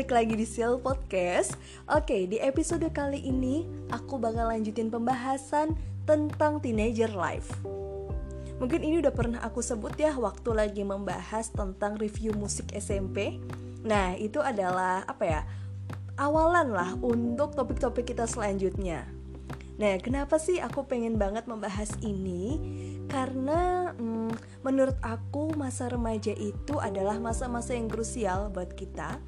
balik lagi di Seal Podcast. Oke, di episode kali ini aku bakal lanjutin pembahasan tentang teenager life. Mungkin ini udah pernah aku sebut ya waktu lagi membahas tentang review musik SMP Nah, itu adalah apa ya, awalan lah untuk topik-topik kita selanjutnya. Nah, kenapa sih aku pengen banget membahas ini? Karena hmm, menurut aku masa remaja itu adalah masa-masa yang krusial buat kita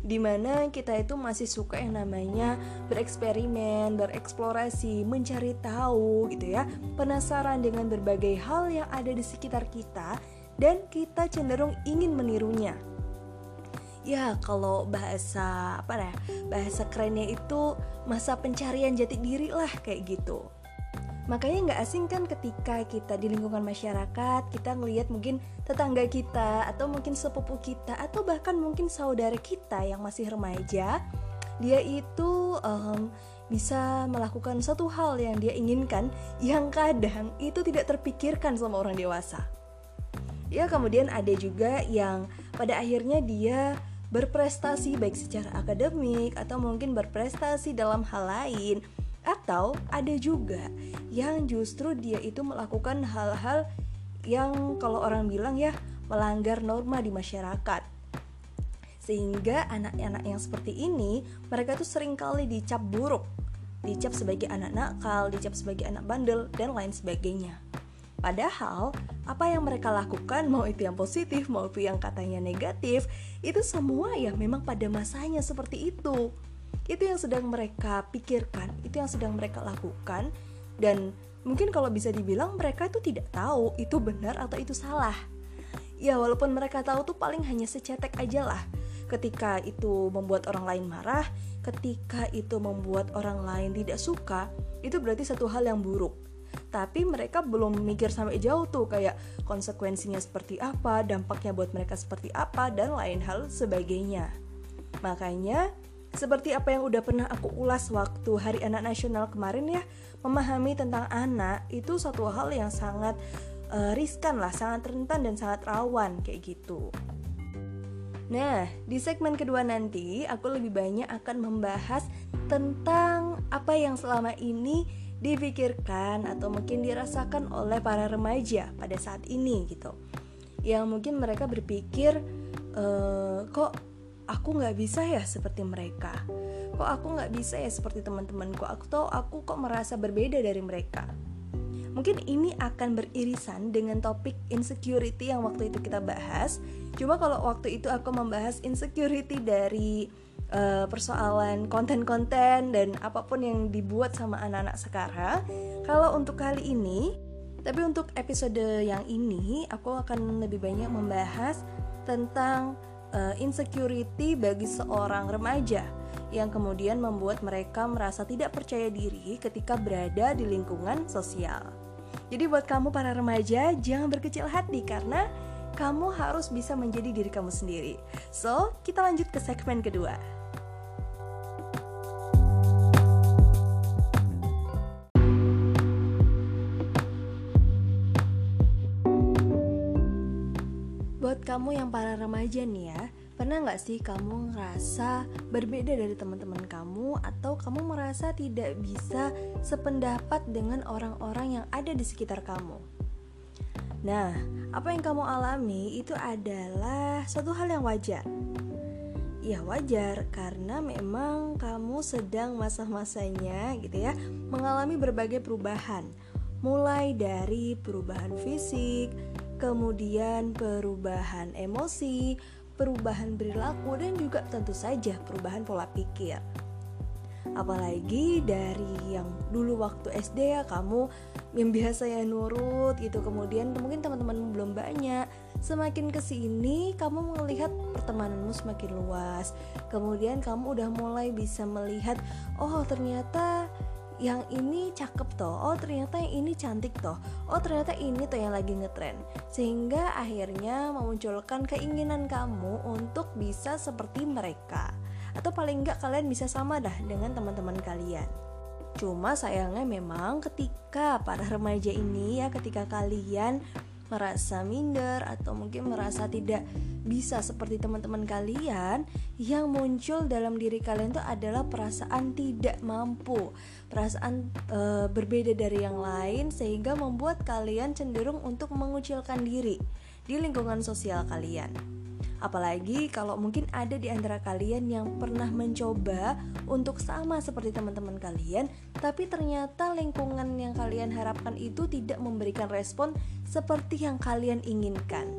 Di mana kita itu masih suka yang namanya bereksperimen, bereksplorasi, mencari tahu gitu ya. Penasaran dengan berbagai hal yang ada di sekitar kita Dan kita cenderung ingin menirunya. Ya kalau bahasa apa ya bahasa kerennya itu masa pencarian jati diri lah kayak gitu makanya nggak asing kan ketika kita di lingkungan masyarakat kita ngelihat mungkin tetangga kita atau mungkin sepupu kita atau bahkan mungkin saudara kita yang masih remaja dia itu um, bisa melakukan satu hal yang dia inginkan yang kadang itu tidak terpikirkan sama orang dewasa. Ya kemudian ada juga yang pada akhirnya dia berprestasi baik secara akademik atau mungkin berprestasi dalam hal lain atau ada juga yang justru dia itu melakukan hal-hal yang kalau orang bilang ya melanggar norma di masyarakat sehingga anak-anak yang seperti ini mereka tuh sering kali dicap buruk dicap sebagai anak nakal, dicap sebagai anak bandel dan lain sebagainya. Padahal apa yang mereka lakukan mau itu yang positif mau itu yang katanya negatif itu semua ya memang pada masanya seperti itu. Itu yang sedang mereka pikirkan, itu yang sedang mereka lakukan dan mungkin kalau bisa dibilang mereka itu tidak tahu itu benar atau itu salah. Ya walaupun mereka tahu tuh paling hanya secetek aja lah ketika itu membuat orang lain marah, ketika itu membuat orang lain tidak suka, itu berarti satu hal yang buruk tapi mereka belum mikir sampai jauh tuh kayak konsekuensinya seperti apa, dampaknya buat mereka seperti apa dan lain hal sebagainya. Makanya seperti apa yang udah pernah aku ulas waktu Hari Anak Nasional kemarin ya, memahami tentang anak itu satu hal yang sangat uh, riskan lah, sangat rentan dan sangat rawan kayak gitu. Nah, di segmen kedua nanti aku lebih banyak akan membahas tentang apa yang selama ini dipikirkan atau mungkin dirasakan oleh para remaja pada saat ini gitu yang mungkin mereka berpikir e, kok aku nggak bisa ya seperti mereka. Kok aku nggak bisa ya seperti teman-temanku? Aku tahu aku kok merasa berbeda dari mereka. Mungkin ini akan beririsan dengan topik insecurity yang waktu itu kita bahas. Cuma kalau waktu itu aku membahas insecurity dari uh, persoalan konten-konten dan apa pun yang dibuat sama anak-anak sekarang. Kalau untuk kali ini, tapi untuk episode yang ini aku akan lebih banyak membahas tentang uh, insecurity bagi seorang remaja yang kemudian membuat mereka merasa tidak percaya diri ketika berada di lingkungan sosial. Jadi buat kamu para remaja jangan berkecil hati karena kamu harus bisa menjadi diri kamu sendiri. So, kita lanjut ke segmen kedua. Kamu yang para remaja nih ya, pernah nggak sih kamu ngerasa berbeda dari teman-teman kamu atau kamu merasa tidak bisa sependapat dengan orang-orang yang ada di sekitar kamu? Nah, apa yang kamu alami itu adalah suatu hal yang wajar. Ya wajar karena memang kamu sedang masa-masanya gitu ya mengalami berbagai perubahan mulai dari perubahan fisik, kemudian perubahan emosi, perubahan perilaku, dan juga tentu saja perubahan pola pikir. Apalagi dari yang dulu waktu SD ya kamu yang biasa ya nurut gitu Kemudian mungkin teman-teman belum banyak Semakin ke sini kamu melihat pertemananmu semakin luas Kemudian kamu udah mulai bisa melihat Oh ternyata yang ini cakep toh oh ternyata yang ini cantik toh oh ternyata ini tuh yang lagi ngetren sehingga akhirnya memunculkan keinginan kamu untuk bisa seperti mereka. Atau paling enggak kalian bisa sama dah dengan teman-teman kalian. Cuma sayangnya memang ketika para remaja ini ya ketika kalian merasa minder atau mungkin merasa tidak bisa seperti teman-teman kalian yang muncul dalam diri kalian itu adalah perasaan tidak mampu, perasaan e, berbeda dari yang lain sehingga membuat kalian cenderung untuk mengucilkan diri di lingkungan sosial kalian. Apalagi kalau mungkin ada di antara kalian yang pernah mencoba untuk sama seperti teman-teman kalian, tapi ternyata lingkungan yang kalian harapkan itu tidak memberikan respon seperti yang kalian inginkan.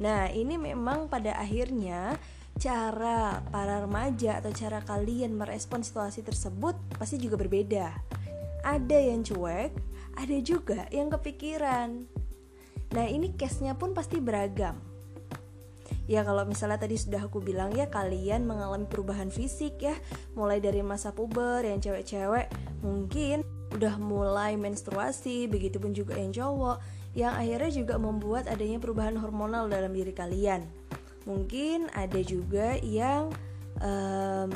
Nah, ini memang pada akhirnya cara para remaja atau cara kalian merespon situasi tersebut pasti juga berbeda. Ada yang cuek, ada juga yang kepikiran. Nah, ini case-nya pun pasti beragam ya kalau misalnya tadi sudah aku bilang ya kalian mengalami perubahan fisik ya. Mulai dari masa puber yang cewek-cewek mungkin udah mulai menstruasi begitupun juga yang cowok yang akhirnya juga membuat adanya perubahan hormonal dalam diri kalian. Mungkin ada juga yang um,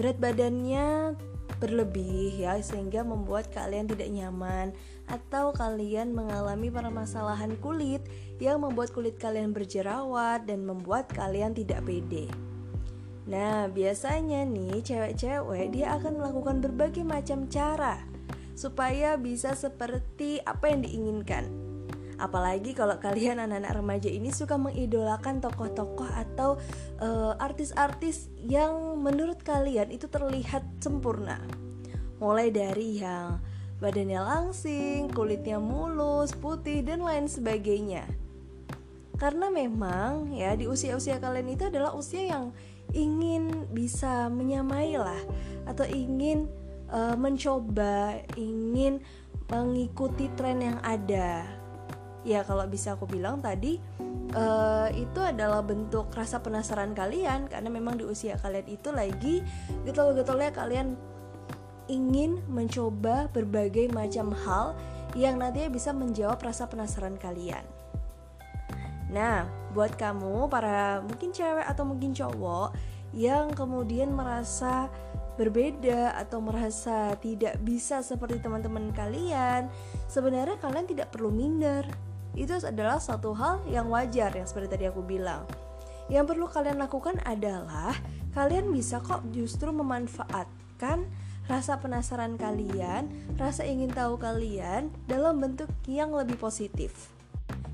berat badannya berlebih ya sehingga membuat kalian tidak nyaman atau kalian mengalami permasalahan kulit yang membuat kulit kalian berjerawat dan membuat kalian tidak pede. Nah, biasanya nih cewek-cewek dia akan melakukan berbagai macam cara supaya bisa seperti apa yang diinginkan. Apalagi kalau kalian anak-anak remaja ini suka mengidolakan tokoh-tokoh atau uh, artis-artis yang menurut kalian itu terlihat sempurna. Mulai dari yang badannya langsing, kulitnya mulus, putih, dan lain sebagainya. Karena memang ya di usia-usia kalian itu adalah usia yang ingin bisa menyamai lah atau ingin uh, mencoba, ingin mengikuti tren yang ada. Ya kalau bisa aku bilang tadi uh, itu adalah bentuk rasa penasaran kalian karena memang di usia kalian itu lagi getol-getolnya kalian ingin mencoba berbagai macam hal yang nantinya bisa menjawab rasa penasaran kalian. Nah, buat kamu para mungkin cewek atau mungkin cowok yang kemudian merasa berbeda atau merasa tidak bisa seperti teman-teman kalian, sebenarnya kalian tidak perlu minder. Itu adalah satu hal yang wajar yang seperti tadi aku bilang. Yang perlu kalian lakukan adalah kalian bisa kok justru memanfaatkan rasa penasaran kalian, rasa ingin tahu kalian dalam bentuk yang lebih positif.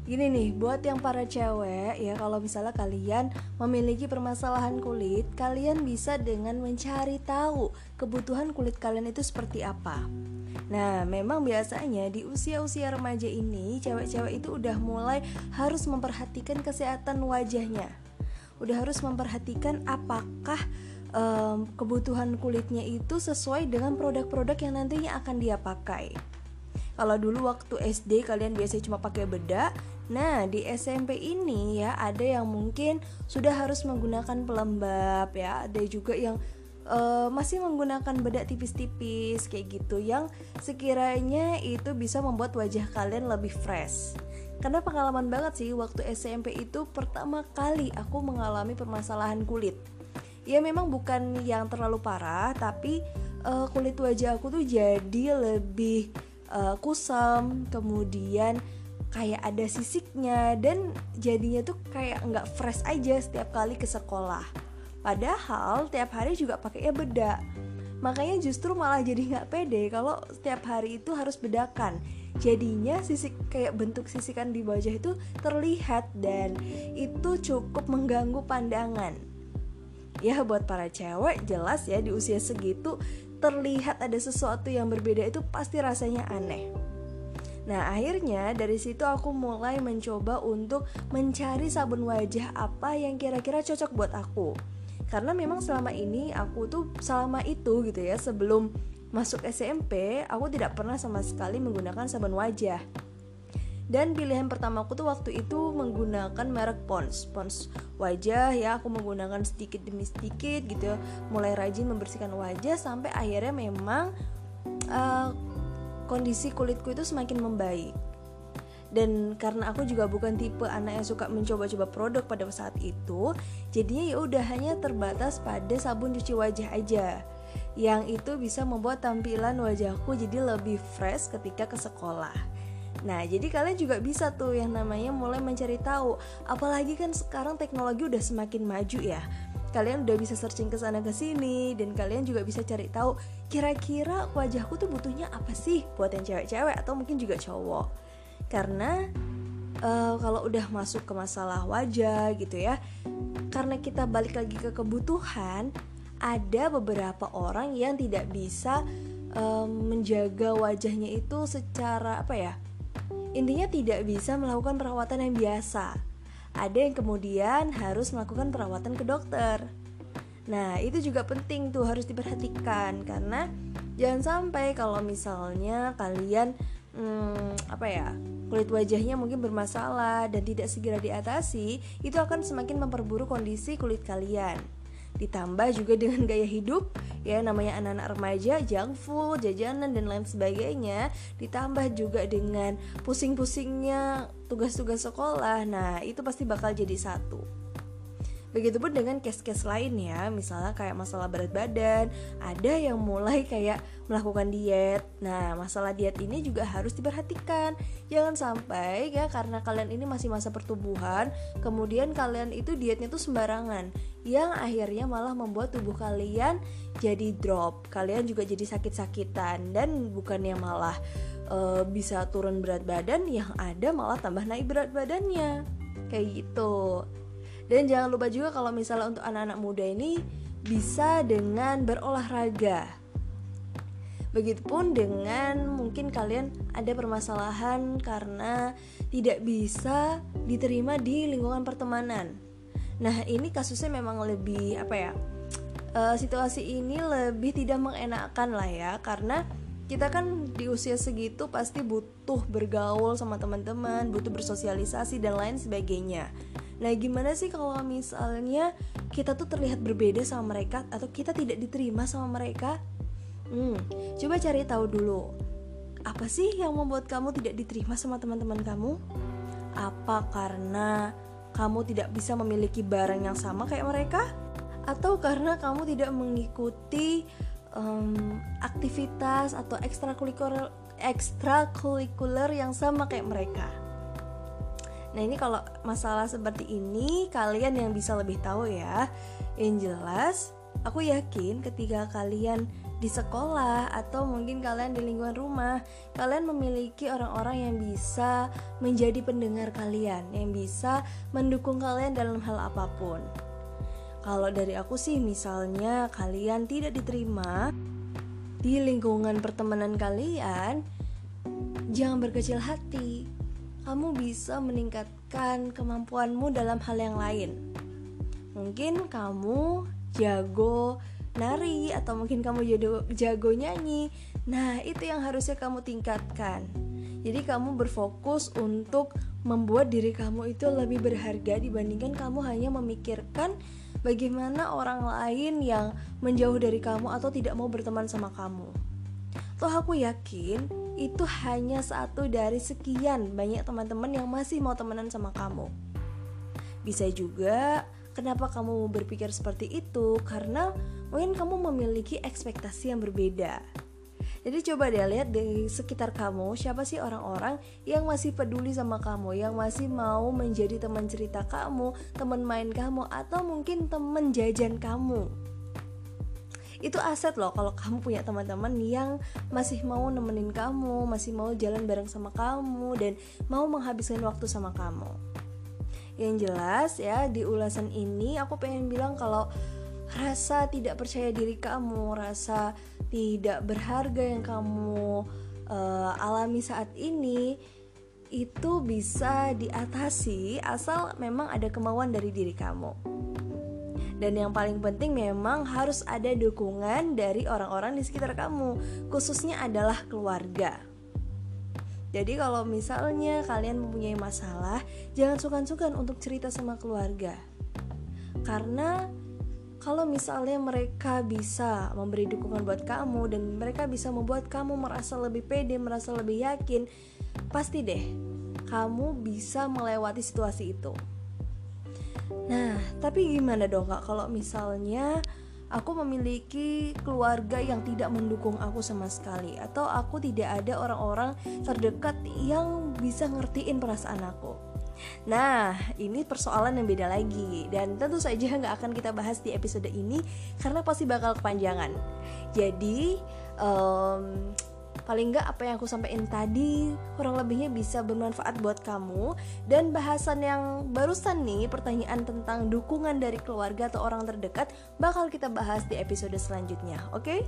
Gini nih, buat yang para cewek ya, kalau misalnya kalian memiliki permasalahan kulit, kalian bisa dengan mencari tahu kebutuhan kulit kalian itu seperti apa. Nah, memang biasanya di usia-usia remaja ini, cewek-cewek itu udah mulai harus memperhatikan kesehatan wajahnya. Udah harus memperhatikan apakah um, kebutuhan kulitnya itu sesuai dengan produk-produk yang nantinya akan dia pakai. Kalau dulu waktu SD kalian biasanya cuma pakai bedak, nah di SMP ini ya ada yang mungkin sudah harus menggunakan pelembab ya, ada juga yang uh, masih menggunakan bedak tipis-tipis kayak gitu yang sekiranya itu bisa membuat wajah kalian lebih fresh. Karena pengalaman banget sih waktu SMP itu pertama kali aku mengalami permasalahan kulit ya memang bukan yang terlalu parah tapi uh, kulit wajah aku tuh jadi lebih uh, kusam kemudian kayak ada sisiknya dan jadinya tuh kayak nggak fresh aja setiap kali ke sekolah padahal tiap hari juga pakainya bedak makanya justru malah jadi nggak pede kalau setiap hari itu harus bedakan jadinya sisik kayak bentuk sisikan di wajah itu terlihat dan itu cukup mengganggu pandangan ya buat para cewek jelas ya di usia segitu terlihat ada sesuatu yang berbeda itu pasti rasanya aneh. Nah, akhirnya dari situ aku mulai mencoba untuk mencari sabun wajah apa yang kira-kira cocok buat aku. Karena memang selama ini aku tuh selama itu gitu ya, sebelum masuk SMP, aku tidak pernah sama sekali menggunakan sabun wajah. Dan pilihan pertama aku tuh waktu itu menggunakan merek Pons. Pons wajah ya aku menggunakan sedikit demi sedikit gitu ya. Mulai rajin membersihkan wajah sampai akhirnya memang uh, kondisi kulitku itu semakin membaik dan karena aku juga bukan tipe anak yang suka mencoba-coba produk pada saat itu jadinya ya udah hanya terbatas pada sabun cuci wajah aja yang itu bisa membuat tampilan wajahku jadi lebih fresh ketika ke sekolah Nah, jadi kalian juga bisa tuh yang namanya mulai mencari tahu. Apalagi kan sekarang teknologi udah semakin maju ya. Kalian udah bisa searching ke sana ke sini dan kalian juga bisa cari tahu kira-kira wajahku tuh butuhnya apa sih buat yang cewek-cewek atau mungkin juga cowok. Karena uh, kalau udah masuk ke masalah wajah gitu ya. Karena kita balik lagi ke kebutuhan, ada beberapa orang yang tidak bisa um, menjaga wajahnya itu secara apa ya intinya tidak bisa melakukan perawatan yang biasa. Ada yang kemudian harus melakukan perawatan ke dokter. Nah, itu juga penting tuh harus diperhatikan karena jangan sampai kalau misalnya kalian hmm, apa ya kulit wajahnya mungkin bermasalah dan tidak segera diatasi, itu akan semakin memperburuk kondisi kulit kalian. Ditambah juga dengan gaya hidup ya namanya anak-anak remaja junk food jajanan dan lain sebagainya. Ditambah juga dengan pusing-pusingnya tugas-tugas sekolah. Nah itu pasti bakal jadi satu Begitupun dengan case-case lain ya, misalnya kayak masalah berat badan, ada yang mulai kayak melakukan diet. Nah, masalah diet ini juga harus diperhatikan. Jangan sampai ya karena kalian ini masih masa pertumbuhan, kemudian kalian itu dietnya tuh sembarangan yang akhirnya malah membuat tubuh kalian jadi drop. Kalian juga jadi sakit-sakitan dan bukannya malah e, bisa turun berat badan, yang ada malah tambah naik berat badannya. Kayak gitu. Dan jangan lupa juga kalau misalnya untuk anak-anak muda ini bisa dengan berolahraga. Begitupun dengan mungkin kalian ada permasalahan karena tidak bisa diterima di lingkungan pertemanan. Nah, ini kasusnya memang lebih apa ya? Uh, situasi ini lebih tidak mengenakan lah ya karena kita kan di usia segitu pasti butuh bergaul sama teman-teman, butuh bersosialisasi dan lain sebagainya. Nah, gimana sih kalau misalnya kita tuh terlihat berbeda sama mereka atau kita tidak diterima sama mereka? Hmm, coba cari tahu dulu. Apa sih yang membuat kamu tidak diterima sama teman-teman kamu? Apa karena kamu tidak bisa memiliki barang yang sama kayak mereka? Atau karena kamu tidak mengikuti um, aktivitas atau ekstrakurikuler ekstrakurikuler yang sama kayak mereka? Nah ini kalau masalah seperti ini kalian yang bisa lebih tahu ya. Yang jelas aku yakin ketika kalian di sekolah atau mungkin kalian di lingkungan rumah Kalian memiliki orang-orang yang bisa menjadi pendengar kalian Yang bisa mendukung kalian dalam hal apa pun. Kalau dari aku sih misalnya kalian tidak diterima di lingkungan pertemanan kalian Jangan berkecil hati kamu bisa meningkatkan kemampuanmu dalam hal yang lain. Mungkin kamu jago nari atau mungkin kamu jago, nyanyi. Nah, itu yang harusnya kamu tingkatkan. Jadi kamu berfokus untuk membuat diri kamu itu lebih berharga dibandingkan kamu hanya memikirkan bagaimana orang lain yang menjauh dari kamu atau tidak mau berteman sama kamu. Toh aku yakin itu hanya satu dari sekian banyak teman-teman yang masih mau temenan sama kamu. Bisa juga kenapa kamu berpikir seperti itu karena mungkin kamu memiliki ekspektasi yang berbeda. Jadi coba deh lihat di sekitar kamu siapa sih orang-orang yang masih peduli sama kamu, yang masih mau menjadi teman cerita kamu, teman main kamu, atau mungkin teman jajan kamu itu aset loh kalau kamu punya teman-teman yang masih mau nemenin kamu masih mau jalan bareng sama kamu dan mau menghabiskan waktu sama kamu yang jelas ya di ulasan ini aku pengen bilang kalau rasa tidak percaya diri kamu rasa tidak berharga yang kamu uh, alami saat ini itu bisa diatasi asal memang ada kemauan dari diri kamu. Dan yang paling penting memang harus ada dukungan dari orang-orang di sekitar kamu, khususnya adalah keluarga. Jadi kalau misalnya kalian mempunyai masalah, jangan sungkan-sungkan untuk cerita sama keluarga. Karena kalau misalnya mereka bisa memberi dukungan buat kamu dan mereka bisa membuat kamu merasa lebih pede, merasa lebih yakin, pasti deh kamu bisa melewati situasi itu. Nah, tapi gimana dong kak kalau misalnya aku memiliki keluarga yang tidak mendukung aku sama sekali atau aku tidak ada orang-orang terdekat yang bisa ngertiin perasaan aku Nah, ini persoalan yang beda lagi dan tentu saja nggak akan kita bahas di episode ini karena pasti bakal kepanjangan. Jadi, um, paling nggak apa yang aku sampaikan tadi kurang lebihnya bisa bermanfaat buat kamu dan bahasan yang barusan nih pertanyaan tentang dukungan dari keluarga atau orang terdekat bakal kita bahas di episode selanjutnya oke okay?